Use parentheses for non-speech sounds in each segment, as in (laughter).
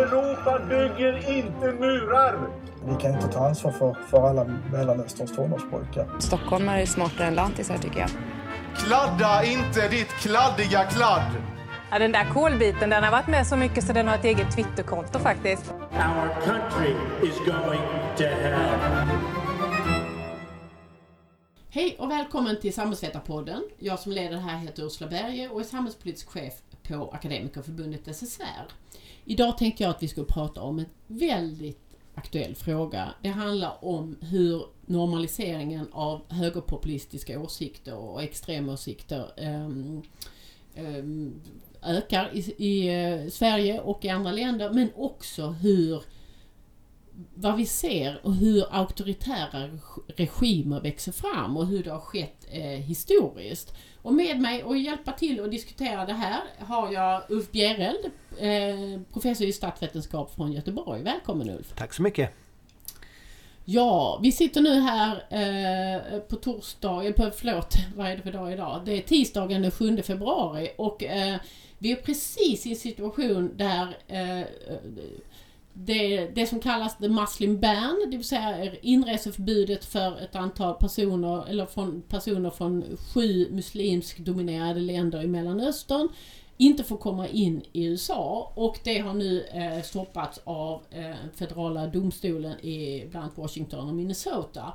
Europa bygger inte murar! Vi kan inte ta ansvar för, för alla Mellanösterns tonårspojkar. Stockholmare är smartare än lantisar tycker jag. Kladda inte ditt kladdiga kladd! Ja, den där kolbiten den har varit med så mycket så den har ett eget Twitterkonto faktiskt. Our country is going to hell. Hej och välkommen till Samhällsvetarpodden. Jag som leder det här heter Ursula Berge och är samhällspolitisk chef på Akademikerförbundet SSR. Idag tänkte jag att vi skulle prata om en väldigt aktuell fråga. Det handlar om hur normaliseringen av högerpopulistiska åsikter och extremåsikter um, um, ökar i, i eh, Sverige och i andra länder men också hur vad vi ser och hur auktoritära regimer växer fram och hur det har skett eh, historiskt. Och med mig och hjälpa till att diskutera det här har jag Ulf Bjereld, eh, professor i statsvetenskap från Göteborg. Välkommen Ulf! Tack så mycket! Ja, vi sitter nu här eh, på torsdag, eh, på, förlåt, (laughs) vad är det för dag idag? Det är tisdagen den 7 februari och eh, vi är precis i en situation där eh, det, det som kallas the Muslim ban, det vill säga inreseförbudet för ett antal personer, eller från personer från sju muslimsk dominerade länder i Mellanöstern, inte får komma in i USA och det har nu eh, stoppats av eh, federala domstolen i bland annat Washington och Minnesota.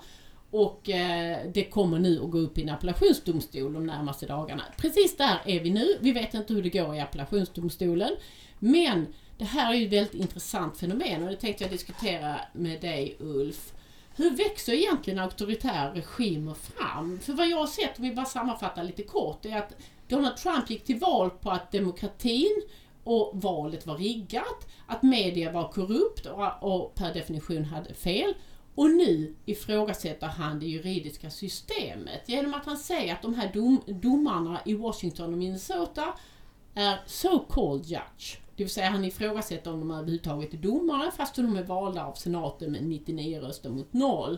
Och eh, det kommer nu att gå upp i en appellationsdomstol de närmaste dagarna. Precis där är vi nu. Vi vet inte hur det går i appellationsdomstolen. Men det här är ju ett väldigt intressant fenomen och det tänkte jag diskutera med dig Ulf. Hur växer egentligen auktoritära regimer fram? För vad jag har sett, om vi bara sammanfattar lite kort, är att Donald Trump gick till val på att demokratin och valet var riggat, att media var korrupt och, per definition hade fel. Och nu ifrågasätter han det juridiska systemet genom att han säger att de här dom, domarna i Washington och Minnesota är so called judge. Det vill säga han ifrågasätter om de överhuvudtaget är domare fast de är valda av senaten med 99 röster mot noll.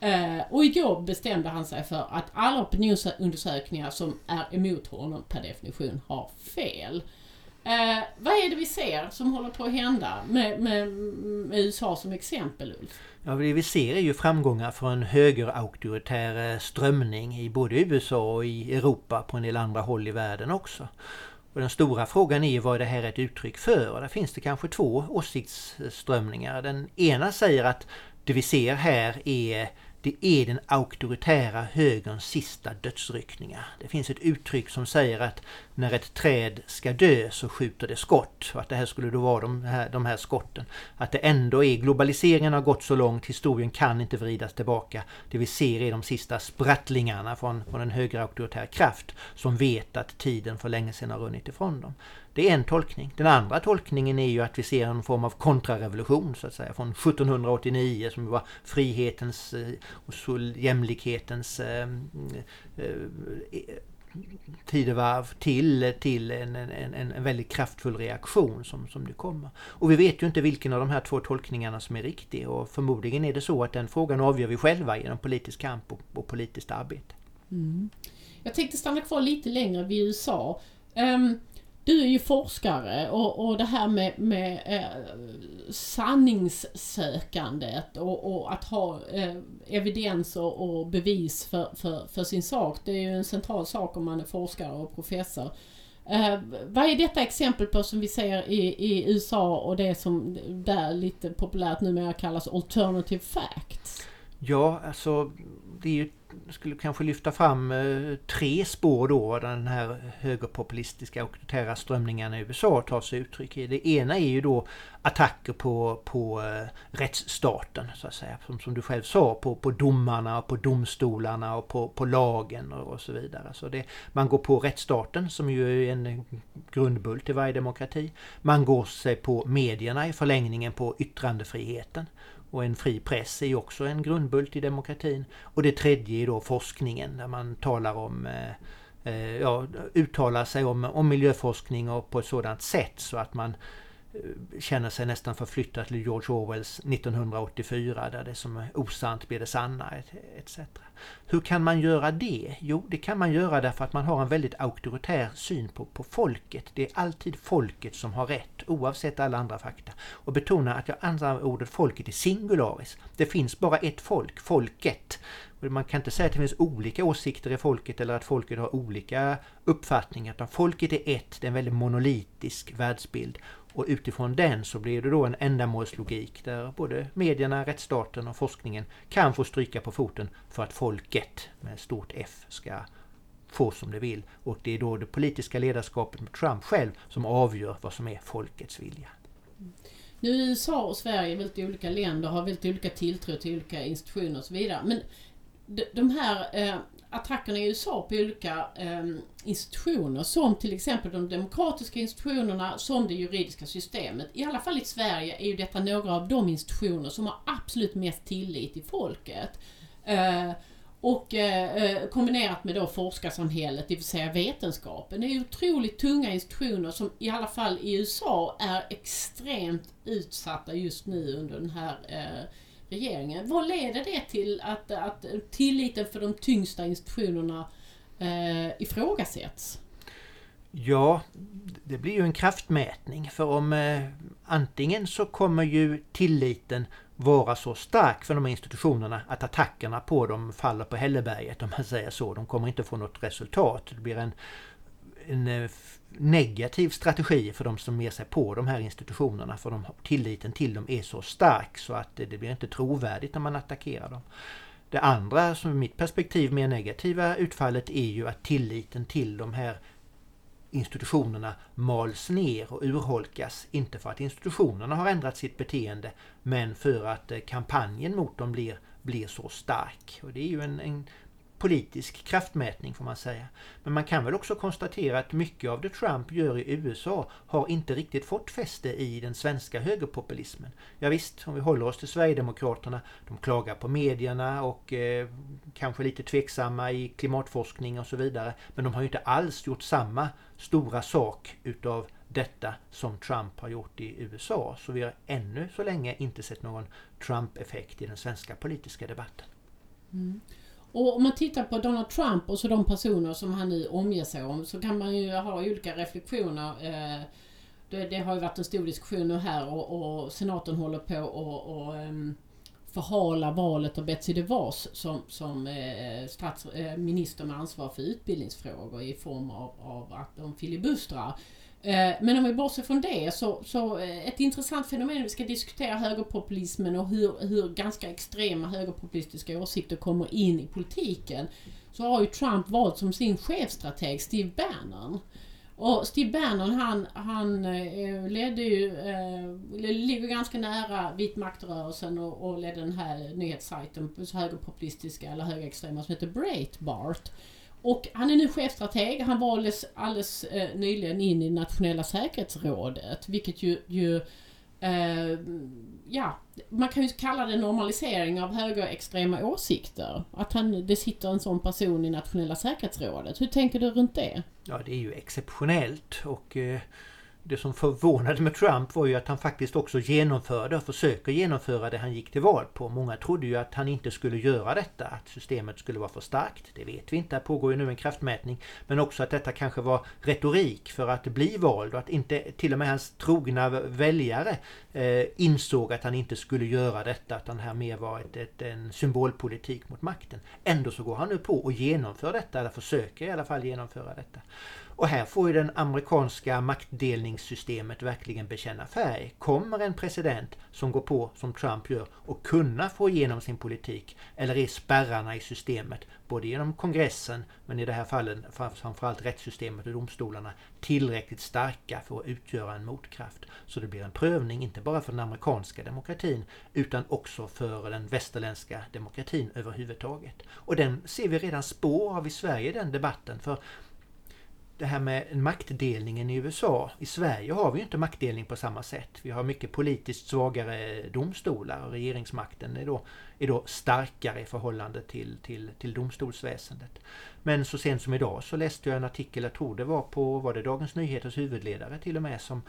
Eh, och igår bestämde han sig för att alla opinionsundersökningar som är emot honom per definition har fel. Eh, vad är det vi ser som håller på att hända med, med, med USA som exempel Ulf? Ja, det vi ser är ju framgångar för en högerauktoritär eh, strömning i både USA och i Europa på en del andra håll i världen också. Och den stora frågan är vad det här är ett uttryck för. Och där finns det kanske två åsiktsströmningar. Den ena säger att det vi ser här är det är den auktoritära högerns sista dödsryckningar. Det finns ett uttryck som säger att när ett träd ska dö så skjuter det skott. Och att det här skulle då vara de här, de här skotten. Att det ändå är, globaliseringen har gått så långt, historien kan inte vridas tillbaka. Det vi ser är de sista sprattlingarna från, från en högerauktoritär kraft som vet att tiden för länge sedan har runnit ifrån dem. Det är en tolkning. Den andra tolkningen är ju att vi ser en form av kontrarevolution så att säga från 1789 som var frihetens eh, och jämlikhetens ehm, eh, eh, tidevarv till, till en, en, en väldigt kraftfull reaktion som, som nu kommer. Och vi vet ju inte vilken av de här två tolkningarna som är riktig och förmodligen är det så att den frågan avgör vi själva genom politisk kamp och, och politiskt arbete. Mm. Jag tänkte stanna kvar lite längre vid USA. Um, ehm, du är ju forskare och, och det här med, med eh, sanningssökandet och, och, att ha eh, evidens och, och bevis för, för, för, sin sak. Det är ju en central sak om man är forskare och professor. Eh, vad är detta exempel på som vi ser i, i USA och det som där lite populärt numera kallas alternative facts? Ja, alltså det är ju skulle kanske lyfta fram eh, tre spår då den här högerpopulistiska auktoritära strömningen i USA tar sig uttryck i. Det ena är ju då attacker på, på eh, rättsstaten så att säga. Som, som du själv sa, på, på domarna, på domstolarna och på, på lagen och, och så vidare. Så det, man går på rättsstaten som ju är en grundbult i varje demokrati. Man går sig på medierna i förlängningen på yttrandefriheten. Och en fri press är ju också en grundbult i demokratin. Och det tredje är då forskningen där man talar om eh, eh ja, uttalar sig om, om miljöforskning och på ett sådant sätt så att man Eh, känner sig nästan förflyttad till George Orwells 1984 där det som är osant blir det sanna etc. Hur kan man göra det? Jo, det kan man göra därför att man har en väldigt auktoritär syn på, på folket. Det är alltid folket som har rätt oavsett alla andra fakta. Och betona att jag använder ordet folket i singularis. Det finns bara ett folk, folket. Man kan inte säga att det finns olika åsikter i folket eller att folket har olika uppfattningar. Utan folket är ett, det är en väldigt monolitisk världsbild. Och utifrån den så blir det då en ändamålslogik där både medierna, rättsstaten och forskningen kan få stryka på foten för att folket med stort F ska få som det vill. Och det är då det politiska ledarskapet med Trump själv som avgör vad som är folkets vilja. Nu är USA och Sverige väldigt olika länder, har väldigt olika tilltro till olika institutioner och så vidare. Men de här eh, attackerna i USA på olika eh, institutioner som till exempel de demokratiska institutionerna som det juridiska systemet. I alla fall i Sverige är ju detta några av de institutioner som har absolut mest tillit i folket. Eh, och eh, eh kombinerat med då forskarsamhället, det vill säga vetenskapen. Det är otroligt tunga institutioner som i alla fall i USA är extremt utsatta just nu under den här eh, regeringen. Vad leder det till att, att tilliten för de tyngsta institutionerna eh, ifrågasätts? Ja, det blir ju en kraftmätning för om eh, antingen så kommer ju tilliten vara så stark för de här institutionerna att attackerna på dem faller på hälleberget om man säger så. De kommer inte få något resultat. Det blir en, en eh, negativ strategi för de som ger sig på de här institutionerna. För de, tilliten till dem är så stark så att det, det blir inte trovärdigt när man attackerar dem. Det andra, som i mitt perspektiv mer negativa utfallet, är ju att tilliten till de här institutionerna mals ner och urholkas. Inte för att institutionerna har ändrat sitt beteende men för att eh, kampanjen mot dem blir, blir så stark. Och Det är ju en, en politisk kraftmätning får man säga. Men man kan väl också konstatera att mycket av det Trump gör i USA har inte riktigt fått fäste i den svenska högerpopulismen. Ja, visst, om vi håller oss till Sverigedemokraterna, de klagar på medierna och eh, kanske lite tveksamma i klimatforskning och så vidare. Men de har ju inte alls gjort samma stora sak utav detta som Trump har gjort i USA. Så vi har ännu så länge inte sett någon Trump-effekt i den svenska politiska debatten. Mm. Och om man tittar på Donald Trump och så de personer som han nu omger sig om så kan man ju ha olika reflektioner. Eh, det, det har ju varit en stor diskussion nu här och, och senaten håller på och, och ehm, förhala valet av Betsy DeVos som, som eh, stats, eh, minister med ansvar för utbildningsfrågor i form av, av att de filibustrar. Eh, men om vi bortser från det så, så eh, ett intressant fenomen vi ska diskutera högerpopulismen och hur, hur ganska extrema högerpopulistiska åsikter kommer in i politiken. Så har ju Trump valt som sin chefstrateg Steve Bannon. Och Steve Bannon han, han eh, ledde ju, ligger ganska nära vit maktrörelsen och, och ledde den här nyhetssajten, högerpopulistiska eller högerextrema som heter Breitbart. Och han är nu chefstrateg. Han valdes alldeles eh, nyligen in i nationella säkerhetsrådet, vilket ju, ju eh, ja, man kan ju kalla det normalisering av högerextrema åsikter. Att han, det sitter en sån person i nationella säkerhetsrådet. Hur tänker du runt det? Ja, det är ju exceptionellt och eh, det som förvånade med Trump var ju att han faktiskt också genomförde och försöker genomföra det han gick till val på. Många trodde ju att han inte skulle göra detta, att systemet skulle vara för starkt. Det vet vi inte, det pågår ju nu en kraftmätning. Men också att detta kanske var retorik för att bli vald och att inte till och med hans trogna väljare eh, insåg att han inte skulle göra detta, att det här mer var ett, ett, en symbolpolitik mot makten. Ändå så går han nu på och genomför detta, eller försöker i alla fall genomföra detta. Och här får ju den amerikanska maktdelningssystemet verkligen bekänna färg. Kommer en president som går på som Trump gör och kunna få igenom sin politik? Eller är spärrarna i systemet, både genom kongressen men i det här fallet framförallt rättssystemet och domstolarna, tillräckligt starka för att utgöra en motkraft? Så det blir en prövning, inte bara för den amerikanska demokratin utan också för den västerländska demokratin överhuvudtaget. Och den ser vi redan spår av i Sverige, den debatten. för det här med maktdelningen i USA. I Sverige har vi ju inte maktdelning på samma sätt. Vi har mycket politiskt svagare domstolar och regeringsmakten är då, är då starkare i förhållande till, till, till domstolsväsendet. Men så sent som idag så läste jag en artikel, jag tror det var på var det Dagens Nyheters huvudledare till och med, som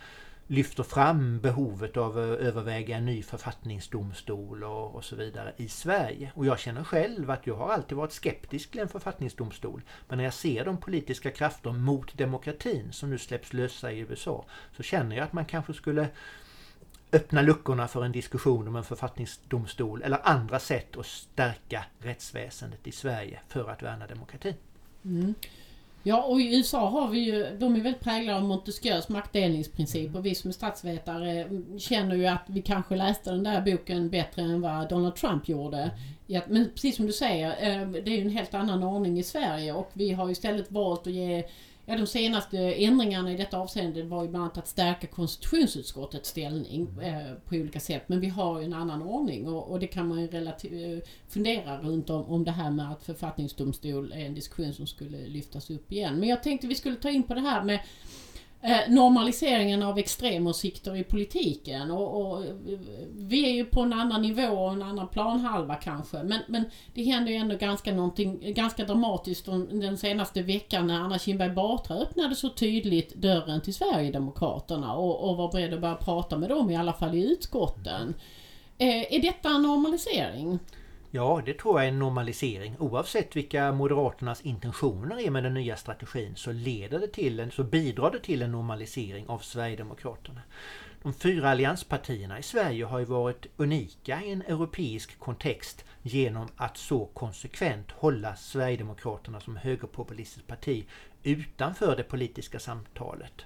lyfter fram behovet av att överväga en ny författningsdomstol och, och, så vidare i Sverige. Och jag känner själv att jag har alltid varit skeptisk till en författningsdomstol. Men när jag ser de politiska krafter mot demokratin som nu släpps lösa i USA så känner jag att man kanske skulle öppna luckorna för en diskussion om en författningsdomstol eller andra sätt att stärka rättsväsendet i Sverige för att värna demokratin. Mm. Ja, och i USA har vi ju, de är väldigt präglade av Montesquieus maktdelningsprincip och vi som är statsvetare känner ju att vi kanske läste den där boken bättre än vad Donald Trump gjorde. Men precis som du säger, eh, det är ju en helt annan ordning i Sverige och vi har istället valt att ge Ja, de senaste ändringarna i detta avseende var ju bland annat att stärka konstitutionsutskottets ställning eh, på olika sätt. Men vi har ju en annan ordning och, och det kan man ju relativ, fundera runt om, om det här med att författningsdomstol är en diskussion som skulle lyftas upp igen. Men jag tänkte vi skulle ta in på det här med Eh, normaliseringen av extremåsikter i politiken och, och, vi är ju på en annan nivå och en annan planhalva kanske men, men det händer ju ändå ganska någonting ganska dramatiskt den senaste veckan när Anna Kinberg Batra öppnade så tydligt dörren till Sverigedemokraterna och, och var beredd att börja prata med dem i alla fall i utskotten. Eh, är detta en normalisering? Ja, det tror jag är en normalisering. Oavsett vilka Moderaternas intentioner är med den nya strategin så leder det till en, så bidrar det till en normalisering av Sverigedemokraterna. De fyra allianspartierna i Sverige har ju varit unika i en europeisk kontext genom att så konsekvent hålla Sverigedemokraterna som högerpopulistiskt parti utanför det politiska samtalet.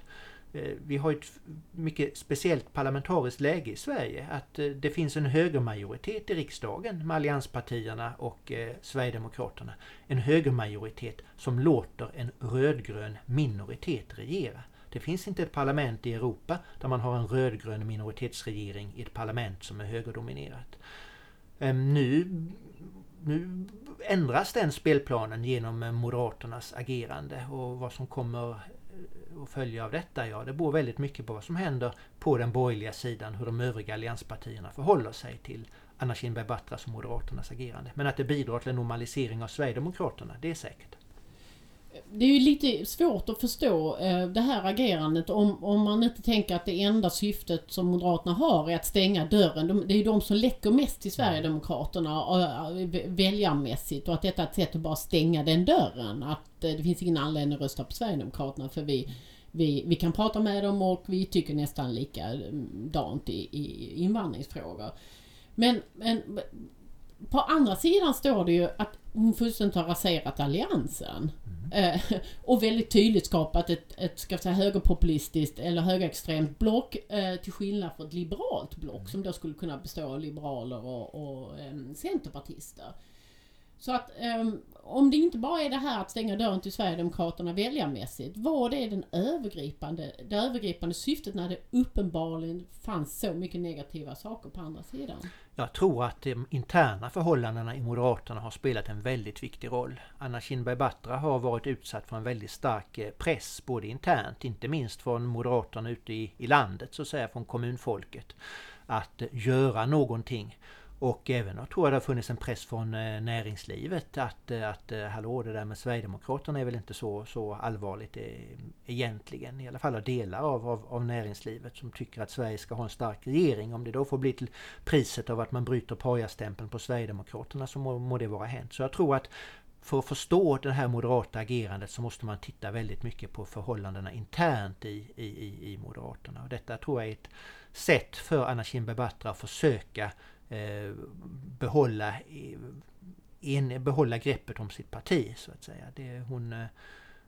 Eh, vi har ett mycket speciellt parlamentariskt läge i Sverige. Att eh, det finns en högermajoritet i riksdagen med allianspartierna och eh, Sverigedemokraterna. En högermajoritet som låter en rödgrön minoritet regera. Det finns inte ett parlament i Europa där man har en rödgrön minoritetsregering i ett parlament som är högerdominerat. Ehm, nu, nu ändras den spelplanen genom Moderaternas agerande och vad som kommer och följa av detta? Ja, det beror väldigt mycket på vad som händer på den borgerliga sidan, hur de övriga allianspartierna förhåller sig till Anna Kinberg Batras och Moderaternas agerande. Men att det bidrar till en normalisering av Sverigedemokraterna, det är säkert det är ju lite svårt att förstå eh, det här agerandet om, om man inte tänker att det enda syftet som Moderaterna har är att stänga dörren. De, det är ju de som läcker mest till Sverigedemokraterna eh, väljarmässigt och att detta är ett sätt att bara stänga den dörren. Att eh, det finns ingen anledning att rösta på Sverigedemokraterna för vi, vi, vi kan prata med dem och vi tycker nästan likadant eh, i, i invandringsfrågor. Men, men på andra sidan står det ju att hon fullständigt har raserat alliansen. Mm. och väldigt tydligt skapat ett, ett ska säga, högerpopulistiskt eller högerextremt block eh, till skillnad från ett liberalt block mm. som då skulle kunna bestå av liberaler och, och eh, centerpartister. Så att um, om det inte bara är det här att stänga dörren till Sverigedemokraterna väljarmässigt. Vad är den övergripande, det övergripande syftet när det uppenbarligen fanns så mycket negativa saker på andra sidan? Jag tror att de interna förhållandena i Moderaterna har spelat en väldigt viktig roll. Anna Kinberg Batra har varit utsatt för en väldigt stark eh, press både internt, inte minst från Moderaterna ute i, i landet, så att säga från kommunfolket, att eh, göra någonting. Och även jag tror jag det har funnits en press från eh, näringslivet att, eh, att eh, hallå det där med Sverigedemokraterna är väl inte så, så allvarligt egentligen. I alla fall delar av, av, av näringslivet som tycker att Sverige ska ha en stark regering. Om det då får bli till priset av att man bryter pajastämpeln på Sverigedemokraterna så må, må det vara hänt. Så jag tror att för att förstå det här moderata agerandet så måste man titta väldigt mycket på förhållandena internt i, i, i Moderaterna. Och detta tror jag är ett sätt för Anna Kinberg Batra att försöka Eh, behålla, en, behålla greppet om sitt parti så att säga. Det, hon, eh,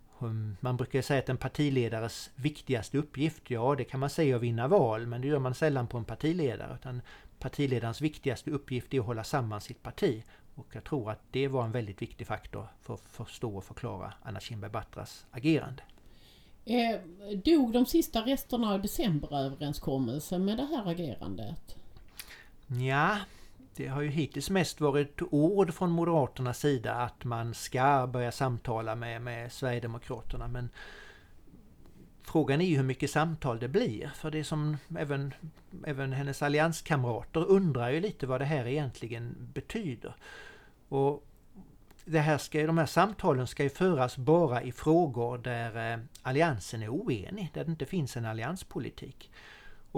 hon, man brukar säga att en partiledares viktigaste uppgift, ja det kan man säga att vinna val men det gör man sällan på en partiledare. Utan partiledarens viktigaste uppgift är att hålla samman sitt parti. Och jag tror att det var en väldigt viktig faktor för att förstå och förklara Anna Kinberg Batras agerande. Eh, dog de sista resterna av decemberöverenskommelsen med det här agerandet? Ja, det har ju hittills mest varit ord från Moderaternas sida att man ska börja samtala med, med Sverigedemokraterna. Men frågan är ju hur mycket samtal det blir. För det som även, även hennes allianskamrater undrar ju lite vad det här egentligen betyder. Och det här ska, de här samtalen ska ju föras bara i frågor där eh, alliansen är oenig, där det inte finns en allianspolitik.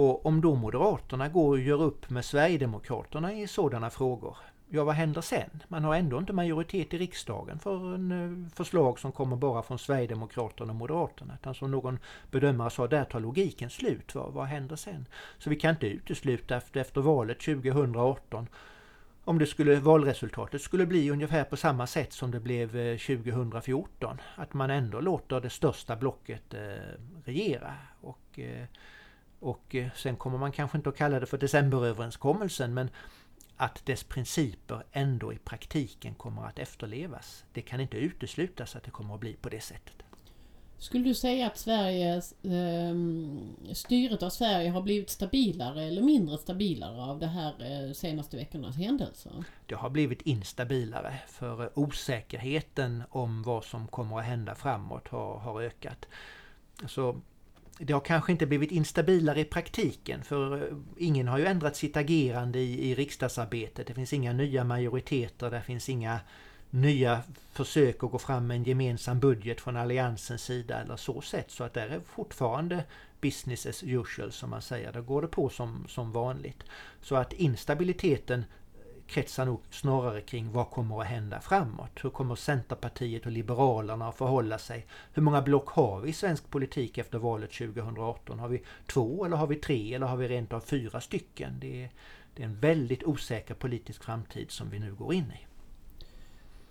Och om då Moderaterna går och gör upp med Sverigedemokraterna i sådana frågor, ja vad händer sen? Man har ändå inte majoritet i riksdagen för en eh, förslag som kommer bara från Sverigedemokraterna och Moderaterna. Utan som någon bedömare sa, där tar logiken slut. Vad, vad händer sen? Så vi kan inte utesluta efter, efter valet 2018 om det skulle, valresultatet skulle bli ungefär på samma sätt som det blev eh, 2014. Att man ändå låter det största blocket eh, regera. Och, eh, och eh, sen kommer man kanske inte att kalla det för decemberöverenskommelsen men att dess principer ändå i praktiken kommer att efterlevas. Det kan inte uteslutas att det kommer att bli på det sättet. Skulle du säga att Sveriges, eh, styret av Sverige har blivit stabilare eller mindre stabilare av de här eh, senaste veckornas händelser? Det har blivit instabilare för osäkerheten om vad som kommer att hända framåt har, har ökat. Så det har kanske inte blivit instabilare i praktiken för eh, ingen har ju ändrat sitt agerande i, i riksdagsarbetet. Det finns inga nya majoriteter, det finns inga nya försök att gå fram med en gemensam budget från Alliansens sida eller så sätt. Så att det är fortfarande business as usual som man säger. Där går det på som, som vanligt. Så att instabiliteten kretsar nog snarare kring vad kommer att hända framåt. Hur kommer Centerpartiet och Liberalerna att förhålla sig? Hur många block har vi i svensk politik efter valet 2018? Har vi två eller har vi tre eller har vi rent av fyra stycken? Det är, det är en väldigt osäker politisk framtid som vi nu går in i.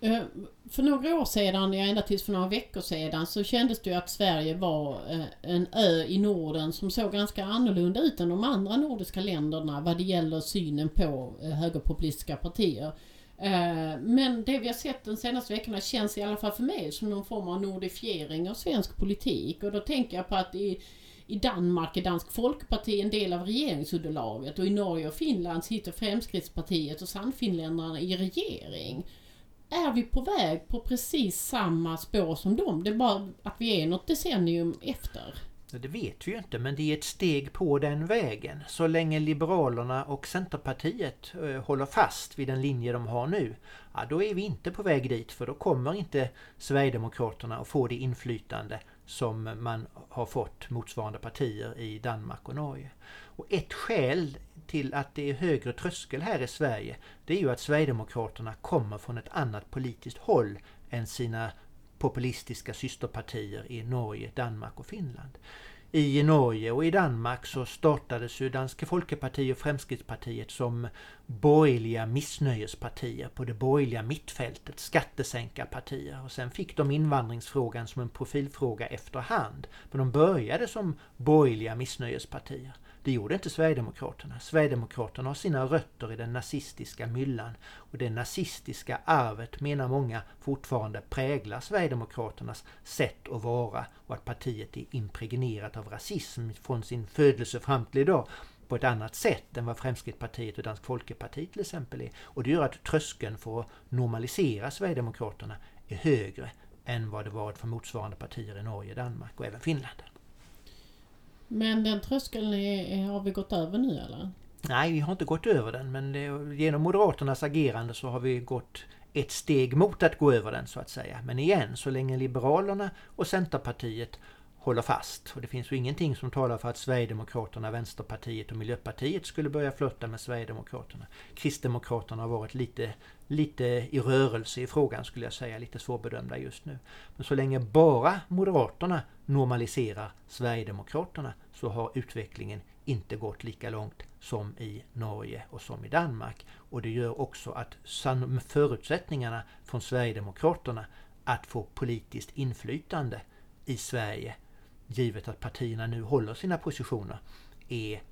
Eh, för några år sedan, ja ända tills för några veckor sedan, så kändes det ju att Sverige var eh, en ö i Norden som såg ganska annorlunda ut än de andra nordiska länderna vad det gäller synen på eh, högerpopulistiska partier. Men det vi har sett de senaste veckorna känns i alla fall för mig som någon form av nordifiering av svensk politik. Och då tänker jag på att i, i Danmark är Dansk Folkparti en del av regeringsunderlaget och i Norge och Finland sitter Fremskrittspartiet och Sannfinländarna i regering är vi på väg på precis samma spår som dem. Det är bara att vi är något decennium efter. Det vet vi ju inte men det är ett steg på den vägen. Så länge Liberalerna och Centerpartiet eh, håller fast vid den linje de har nu, ja, då är vi inte på väg dit för då kommer inte Sverigedemokraterna att få det inflytande som man har fått motsvarande partier i Danmark och Norge. Och ett skäl till att det är högre tröskel här i Sverige, det är ju att Sverigedemokraterna kommer från ett annat politiskt håll än sina populistiska systerpartier i Norge, Danmark och Finland. I Norge och i Danmark så startades ju Danske Folkeparti och Fremskrittspartiet som borgerliga missnöjespartier på det borgerliga mittfältet, skattesänkarpartier. Och sen fick de invandringsfrågan som en profilfråga efterhand. Men de började som borgerliga missnöjespartier. Det gjorde inte Sverigedemokraterna. Sverigedemokraterna har sina rötter i den nazistiska myllan. Och det nazistiska arvet menar många fortfarande präglar Sverigedemokraternas sätt att vara och att partiet är impregnerat av rasism från sin födelse fram till idag på ett annat sätt än vad Fremskrittspartiet och Dansk Folkeparti till exempel är. Och det gör att tröskeln för att normalisera Sverigedemokraterna är högre än vad det varit för motsvarande partier i Norge, Danmark och även Finland. Men den tröskeln är, har vi gått över nu eller? Nej, vi har inte gått över den men det, genom Moderaternas agerande så har vi gått ett steg mot att gå över den så att säga. Men igen, så länge Liberalerna och Centerpartiet håller fast. Och det finns ju ingenting som talar för att Sverigedemokraterna, Vänsterpartiet och Miljöpartiet skulle börja flörta med Sverigedemokraterna. Kristdemokraterna har varit lite, lite i rörelse i frågan skulle jag säga, lite svårbedömda just nu. Men så länge bara Moderaterna normaliserar Sverigedemokraterna så har utvecklingen inte gått lika långt som i Norge och som i Danmark. Och det gör också att förutsättningarna från Sverigedemokraterna att få politiskt inflytande i Sverige givet att partierna nu håller sina positioner, är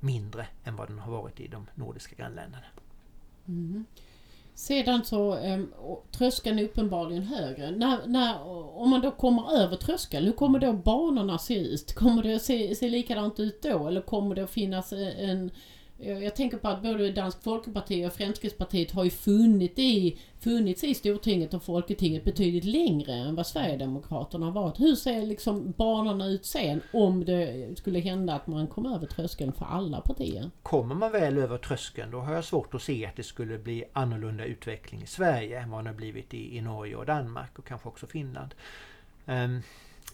mindre än vad den har varit i de nordiska grannländerna. Mm. Sedan så, ehm, tröskeln är uppenbarligen högre. När, när, om man då kommer över tröskeln, hur kommer då banorna se ut? Kommer det se, se likadant ut då eller kommer det att finnas eh, en jag tänker på att både Dansk Folkeparti och Fremskrittspartiet har ju funnit i, funnits i Stortinget och Folketinget betydligt längre än vad Sverigedemokraterna har varit. Hur ser liksom banorna ut sen om det skulle hända att man kom över tröskeln för alla partier? Kommer man väl över tröskeln då har jag svårt att se att det skulle bli annorlunda utveckling i Sverige än vad det har blivit i, i Norge och Danmark och kanske också Finland. Um,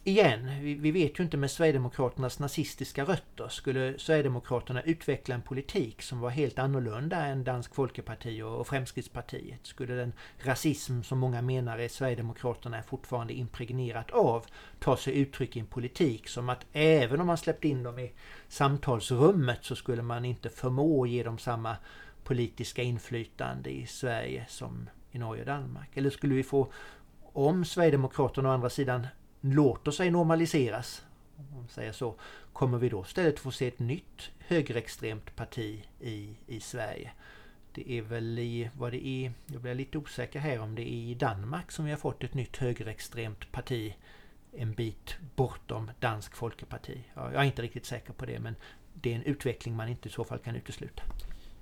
igen, vi, vi, vet ju inte med Sverigedemokraternas nazistiska rötter. Skulle Sverigedemokraterna utveckla en politik som var helt annorlunda än Dansk Folkeparti och, och Fremskrittspartiet? Skulle den rasism som många menar är Sverigedemokraterna är fortfarande impregnerat av ta sig uttryck i en politik som att även om man släppte in dem i samtalsrummet så skulle man inte förmå ge dem samma politiska inflytande i Sverige som i Norge och Danmark? Eller skulle vi få, om Sverigedemokraterna å andra sidan låter sig normaliseras, om man säger så, kommer vi då istället få se ett nytt högerextremt parti i, i Sverige? Det är väl i, vad det är, jag blir lite osäker här om det är i Danmark som vi har fått ett nytt högerextremt parti en bit bortom Dansk Folkeparti. jag är inte riktigt säker på det men det är en utveckling man inte i så fall kan utesluta.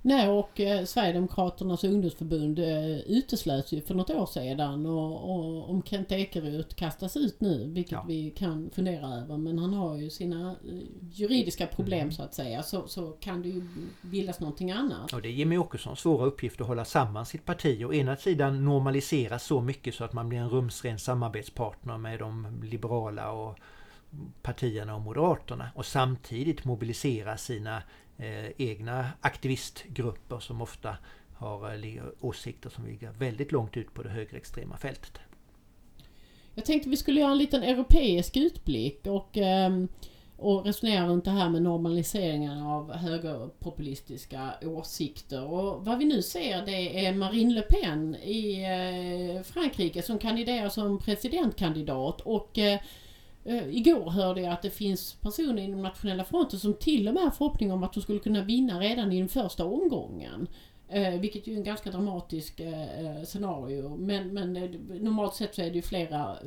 Nej och eh, Sverigedemokraternas ungdomsförbund eh, uteslöts ju för något år sedan och, och om Kent Ekeroth kastas ut nu, vilket ja. vi kan fundera över, men han har ju sina eh, juridiska problem mm. så att säga, så, så kan det ju bildas någonting annat. Och det är Jimmy Åkessons svåra uppgift att hålla samman sitt parti. Å ena sidan normalisera så mycket så att man blir en rumsren samarbetspartner med de liberala och partierna och Moderaterna och samtidigt mobilisera sina Eh, egna aktivistgrupper som ofta har eh, åsikter som ligger väldigt långt ut på det högerextrema fältet. Jag tänkte vi skulle göra en liten europeisk utblick och, ehm, och resonera runt det här med normaliseringen av högerpopulistiska åsikter. Och vad vi nu ser det är Marine Le Pen i eh, Frankrike som kandiderar som presidentkandidat och Eh, igår hörde jag att det finns personer inom nationella fronten som till och med har förhoppning om att de skulle kunna vinna redan i den första omgången. Uh, vilket ju är en ganska dramatisk uh, scenario. Men, men normalt sett så är det ju flera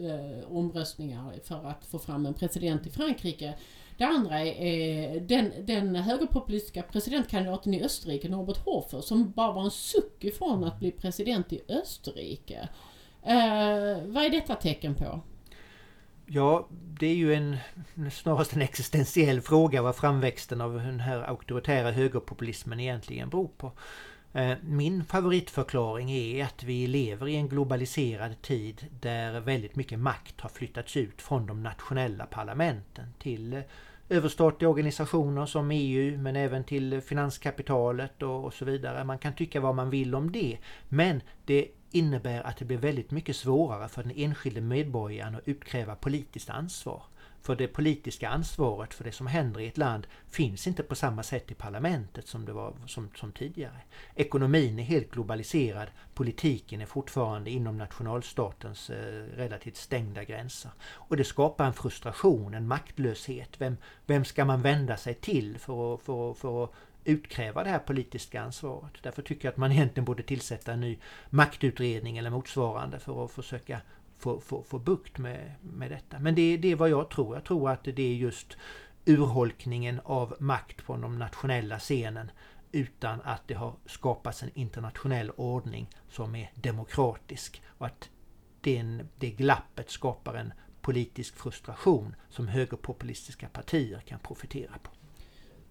omröstningar för att få fram en president i Frankrike. Det andra är den, den högerpopulistiska presidentkandidaten i Österrike, Norbert Hofer, som bara var en suck ifrån att bli president i Österrike. vad är detta tecken på? Ja, det är ju en snarast en existentiell fråga vad framväxten av den här auktoritära högerpopulismen egentligen beror på. Eh, min favoritförklaring är att vi lever i en globaliserad tid där väldigt mycket makt har flyttats ut från de nationella parlamenten till eh, överstatliga organisationer som EU men även till eh, finanskapitalet och, så vidare. Man kan tycka vad man vill om det men det innebär att det blir väldigt mycket svårare för den enskilde medborgaren att utkräva politiskt ansvar. För det politiska ansvaret för det som händer i ett land finns inte på samma sätt i parlamentet som det var som, som tidigare. Ekonomin är helt globaliserad, politiken är fortfarande inom nationalstatens eh, relativt stängda gränser. Och det skapar en frustration, en maktlöshet. Vem, vem ska man vända sig till för, för, för att utkräva det här politiska ansvaret. Därför tycker jag att man egentligen borde tillsätta en ny maktutredning eller motsvarande för att försöka få, få, få bukt med, med detta. Men det, det är vad jag tror. Jag tror att det är just urholkningen av makt på de nationella scenen utan att det har skapats en internationell ordning som är demokratisk. Och att den, det glappet skapar en politisk frustration som högerpopulistiska partier kan profitera på.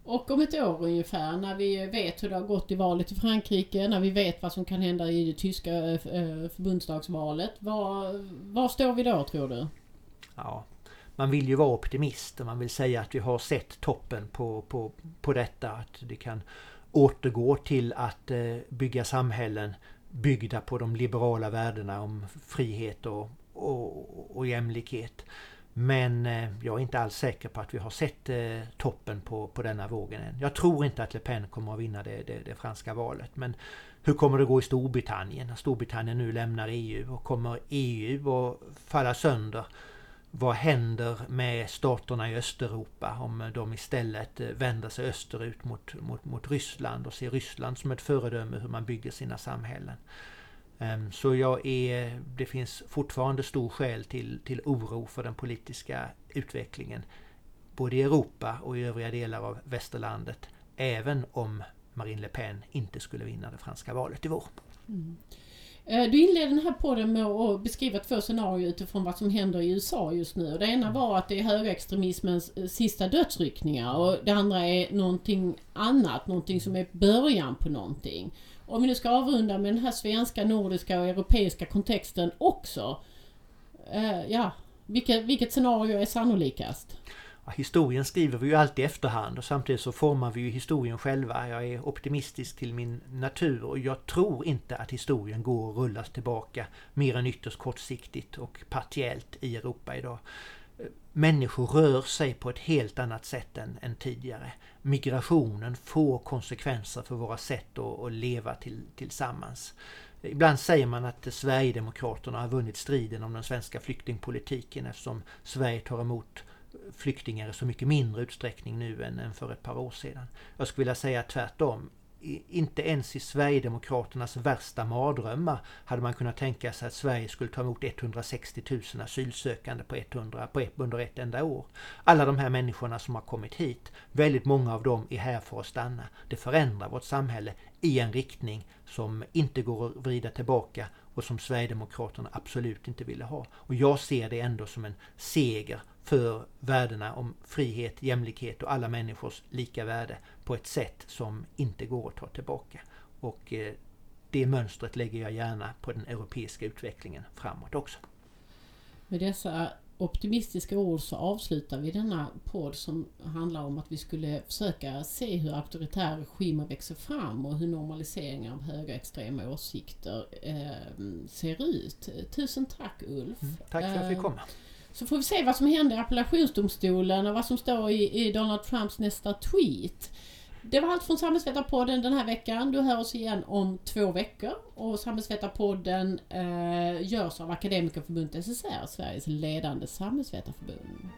Och om ett år ungefär när vi vet hur det har gått i valet i Frankrike, när vi vet vad som kan hända i det tyska eh, eh, förbundsdagsvalet. Var, var står vi då tror du? Ja, man vill ju vara optimist och man vill säga att vi har sett toppen på, på, på detta. Att det kan återgå till att eh, bygga samhällen byggda på de liberala värdena om frihet och, och, och jämlikhet. Men eh, jag är inte alls säker på att vi har sett eh, toppen på, på denna vågen än. Jag tror inte att Le Pen kommer att vinna det, det, det, franska valet. Men hur kommer det gå i Storbritannien när Storbritannien nu lämnar EU? Och kommer EU att falla sönder? Vad händer med staterna i Östeuropa om de istället eh, vänder sig österut mot, mot, mot Ryssland och ser Ryssland som ett föredöme hur man bygger sina samhällen? Ehm, så jag är, det finns fortfarande stor skäl till, till oro för den politiska utvecklingen både i Europa och i övriga delar av västerlandet även om Marine Le Pen inte skulle vinna det franska valet i vår. Mm. Eh, du inledde den här podden med att beskriva två scenarier utifrån vad som händer i USA just nu. Det ena var att det är högerextremismens eh, sista dödsryckningar och det andra är någonting annat, någonting som är början på någonting. Om vi nu ska avrunda med den här svenska, nordiska och europeiska kontexten också. Eh, ja, Vilket, vilket scenario är sannolikast? Ja, historien skriver vi ju alltid i efterhand och samtidigt så formar vi ju historien själva. Jag är optimistisk till min natur och jag tror inte att historien går att rullas tillbaka mer än ytterst kortsiktigt och partiellt i Europa idag. Människor rör sig på ett helt annat sätt än, än tidigare. Migrationen får konsekvenser för våra sätt att, att leva till, tillsammans. Ibland säger man att Sverigedemokraterna har vunnit striden om den svenska flyktingpolitiken eftersom Sverige tar emot flyktingar i så mycket mindre utsträckning nu än, än för ett par år sedan. Jag skulle vilja säga tvärtom. Inte ens i Sverigedemokraternas värsta mardrömmar hade man kunnat tänka sig att Sverige skulle ta emot 160 000 asylsökande på 100, på ett, under ett enda år. Alla de här människorna som har kommit hit, väldigt många av dem är här för att stanna. Det förändrar vårt samhälle i en riktning som inte går att vrida tillbaka och som Sverigedemokraterna absolut inte ville ha. Och jag ser det ändå som en seger för värdena om frihet, jämlikhet och alla människors lika värde på ett sätt som inte går att ta tillbaka. Och eh, det mönstret lägger jag gärna på den europeiska utvecklingen framåt också. Med dessa optimistiska ord så avslutar vi denna podd som handlar om att vi skulle försöka se hur auktoritära regimer växer fram och hur normaliseringen av högerextrema åsikter eh, ser ut. Tusen tack Ulf! Mm, tack för att jag fick komma! Så får vi se vad som händer i appellationsdomstolen och vad som står i, i Donald Trumps nästa tweet. Det var allt från Samhällsvetarpodden den här veckan. Du hör oss igen om två veckor. Och Samhällsvetarpodden eh, görs av Akademikerförbundet SSR, Sveriges ledande samhällsvetarförbund.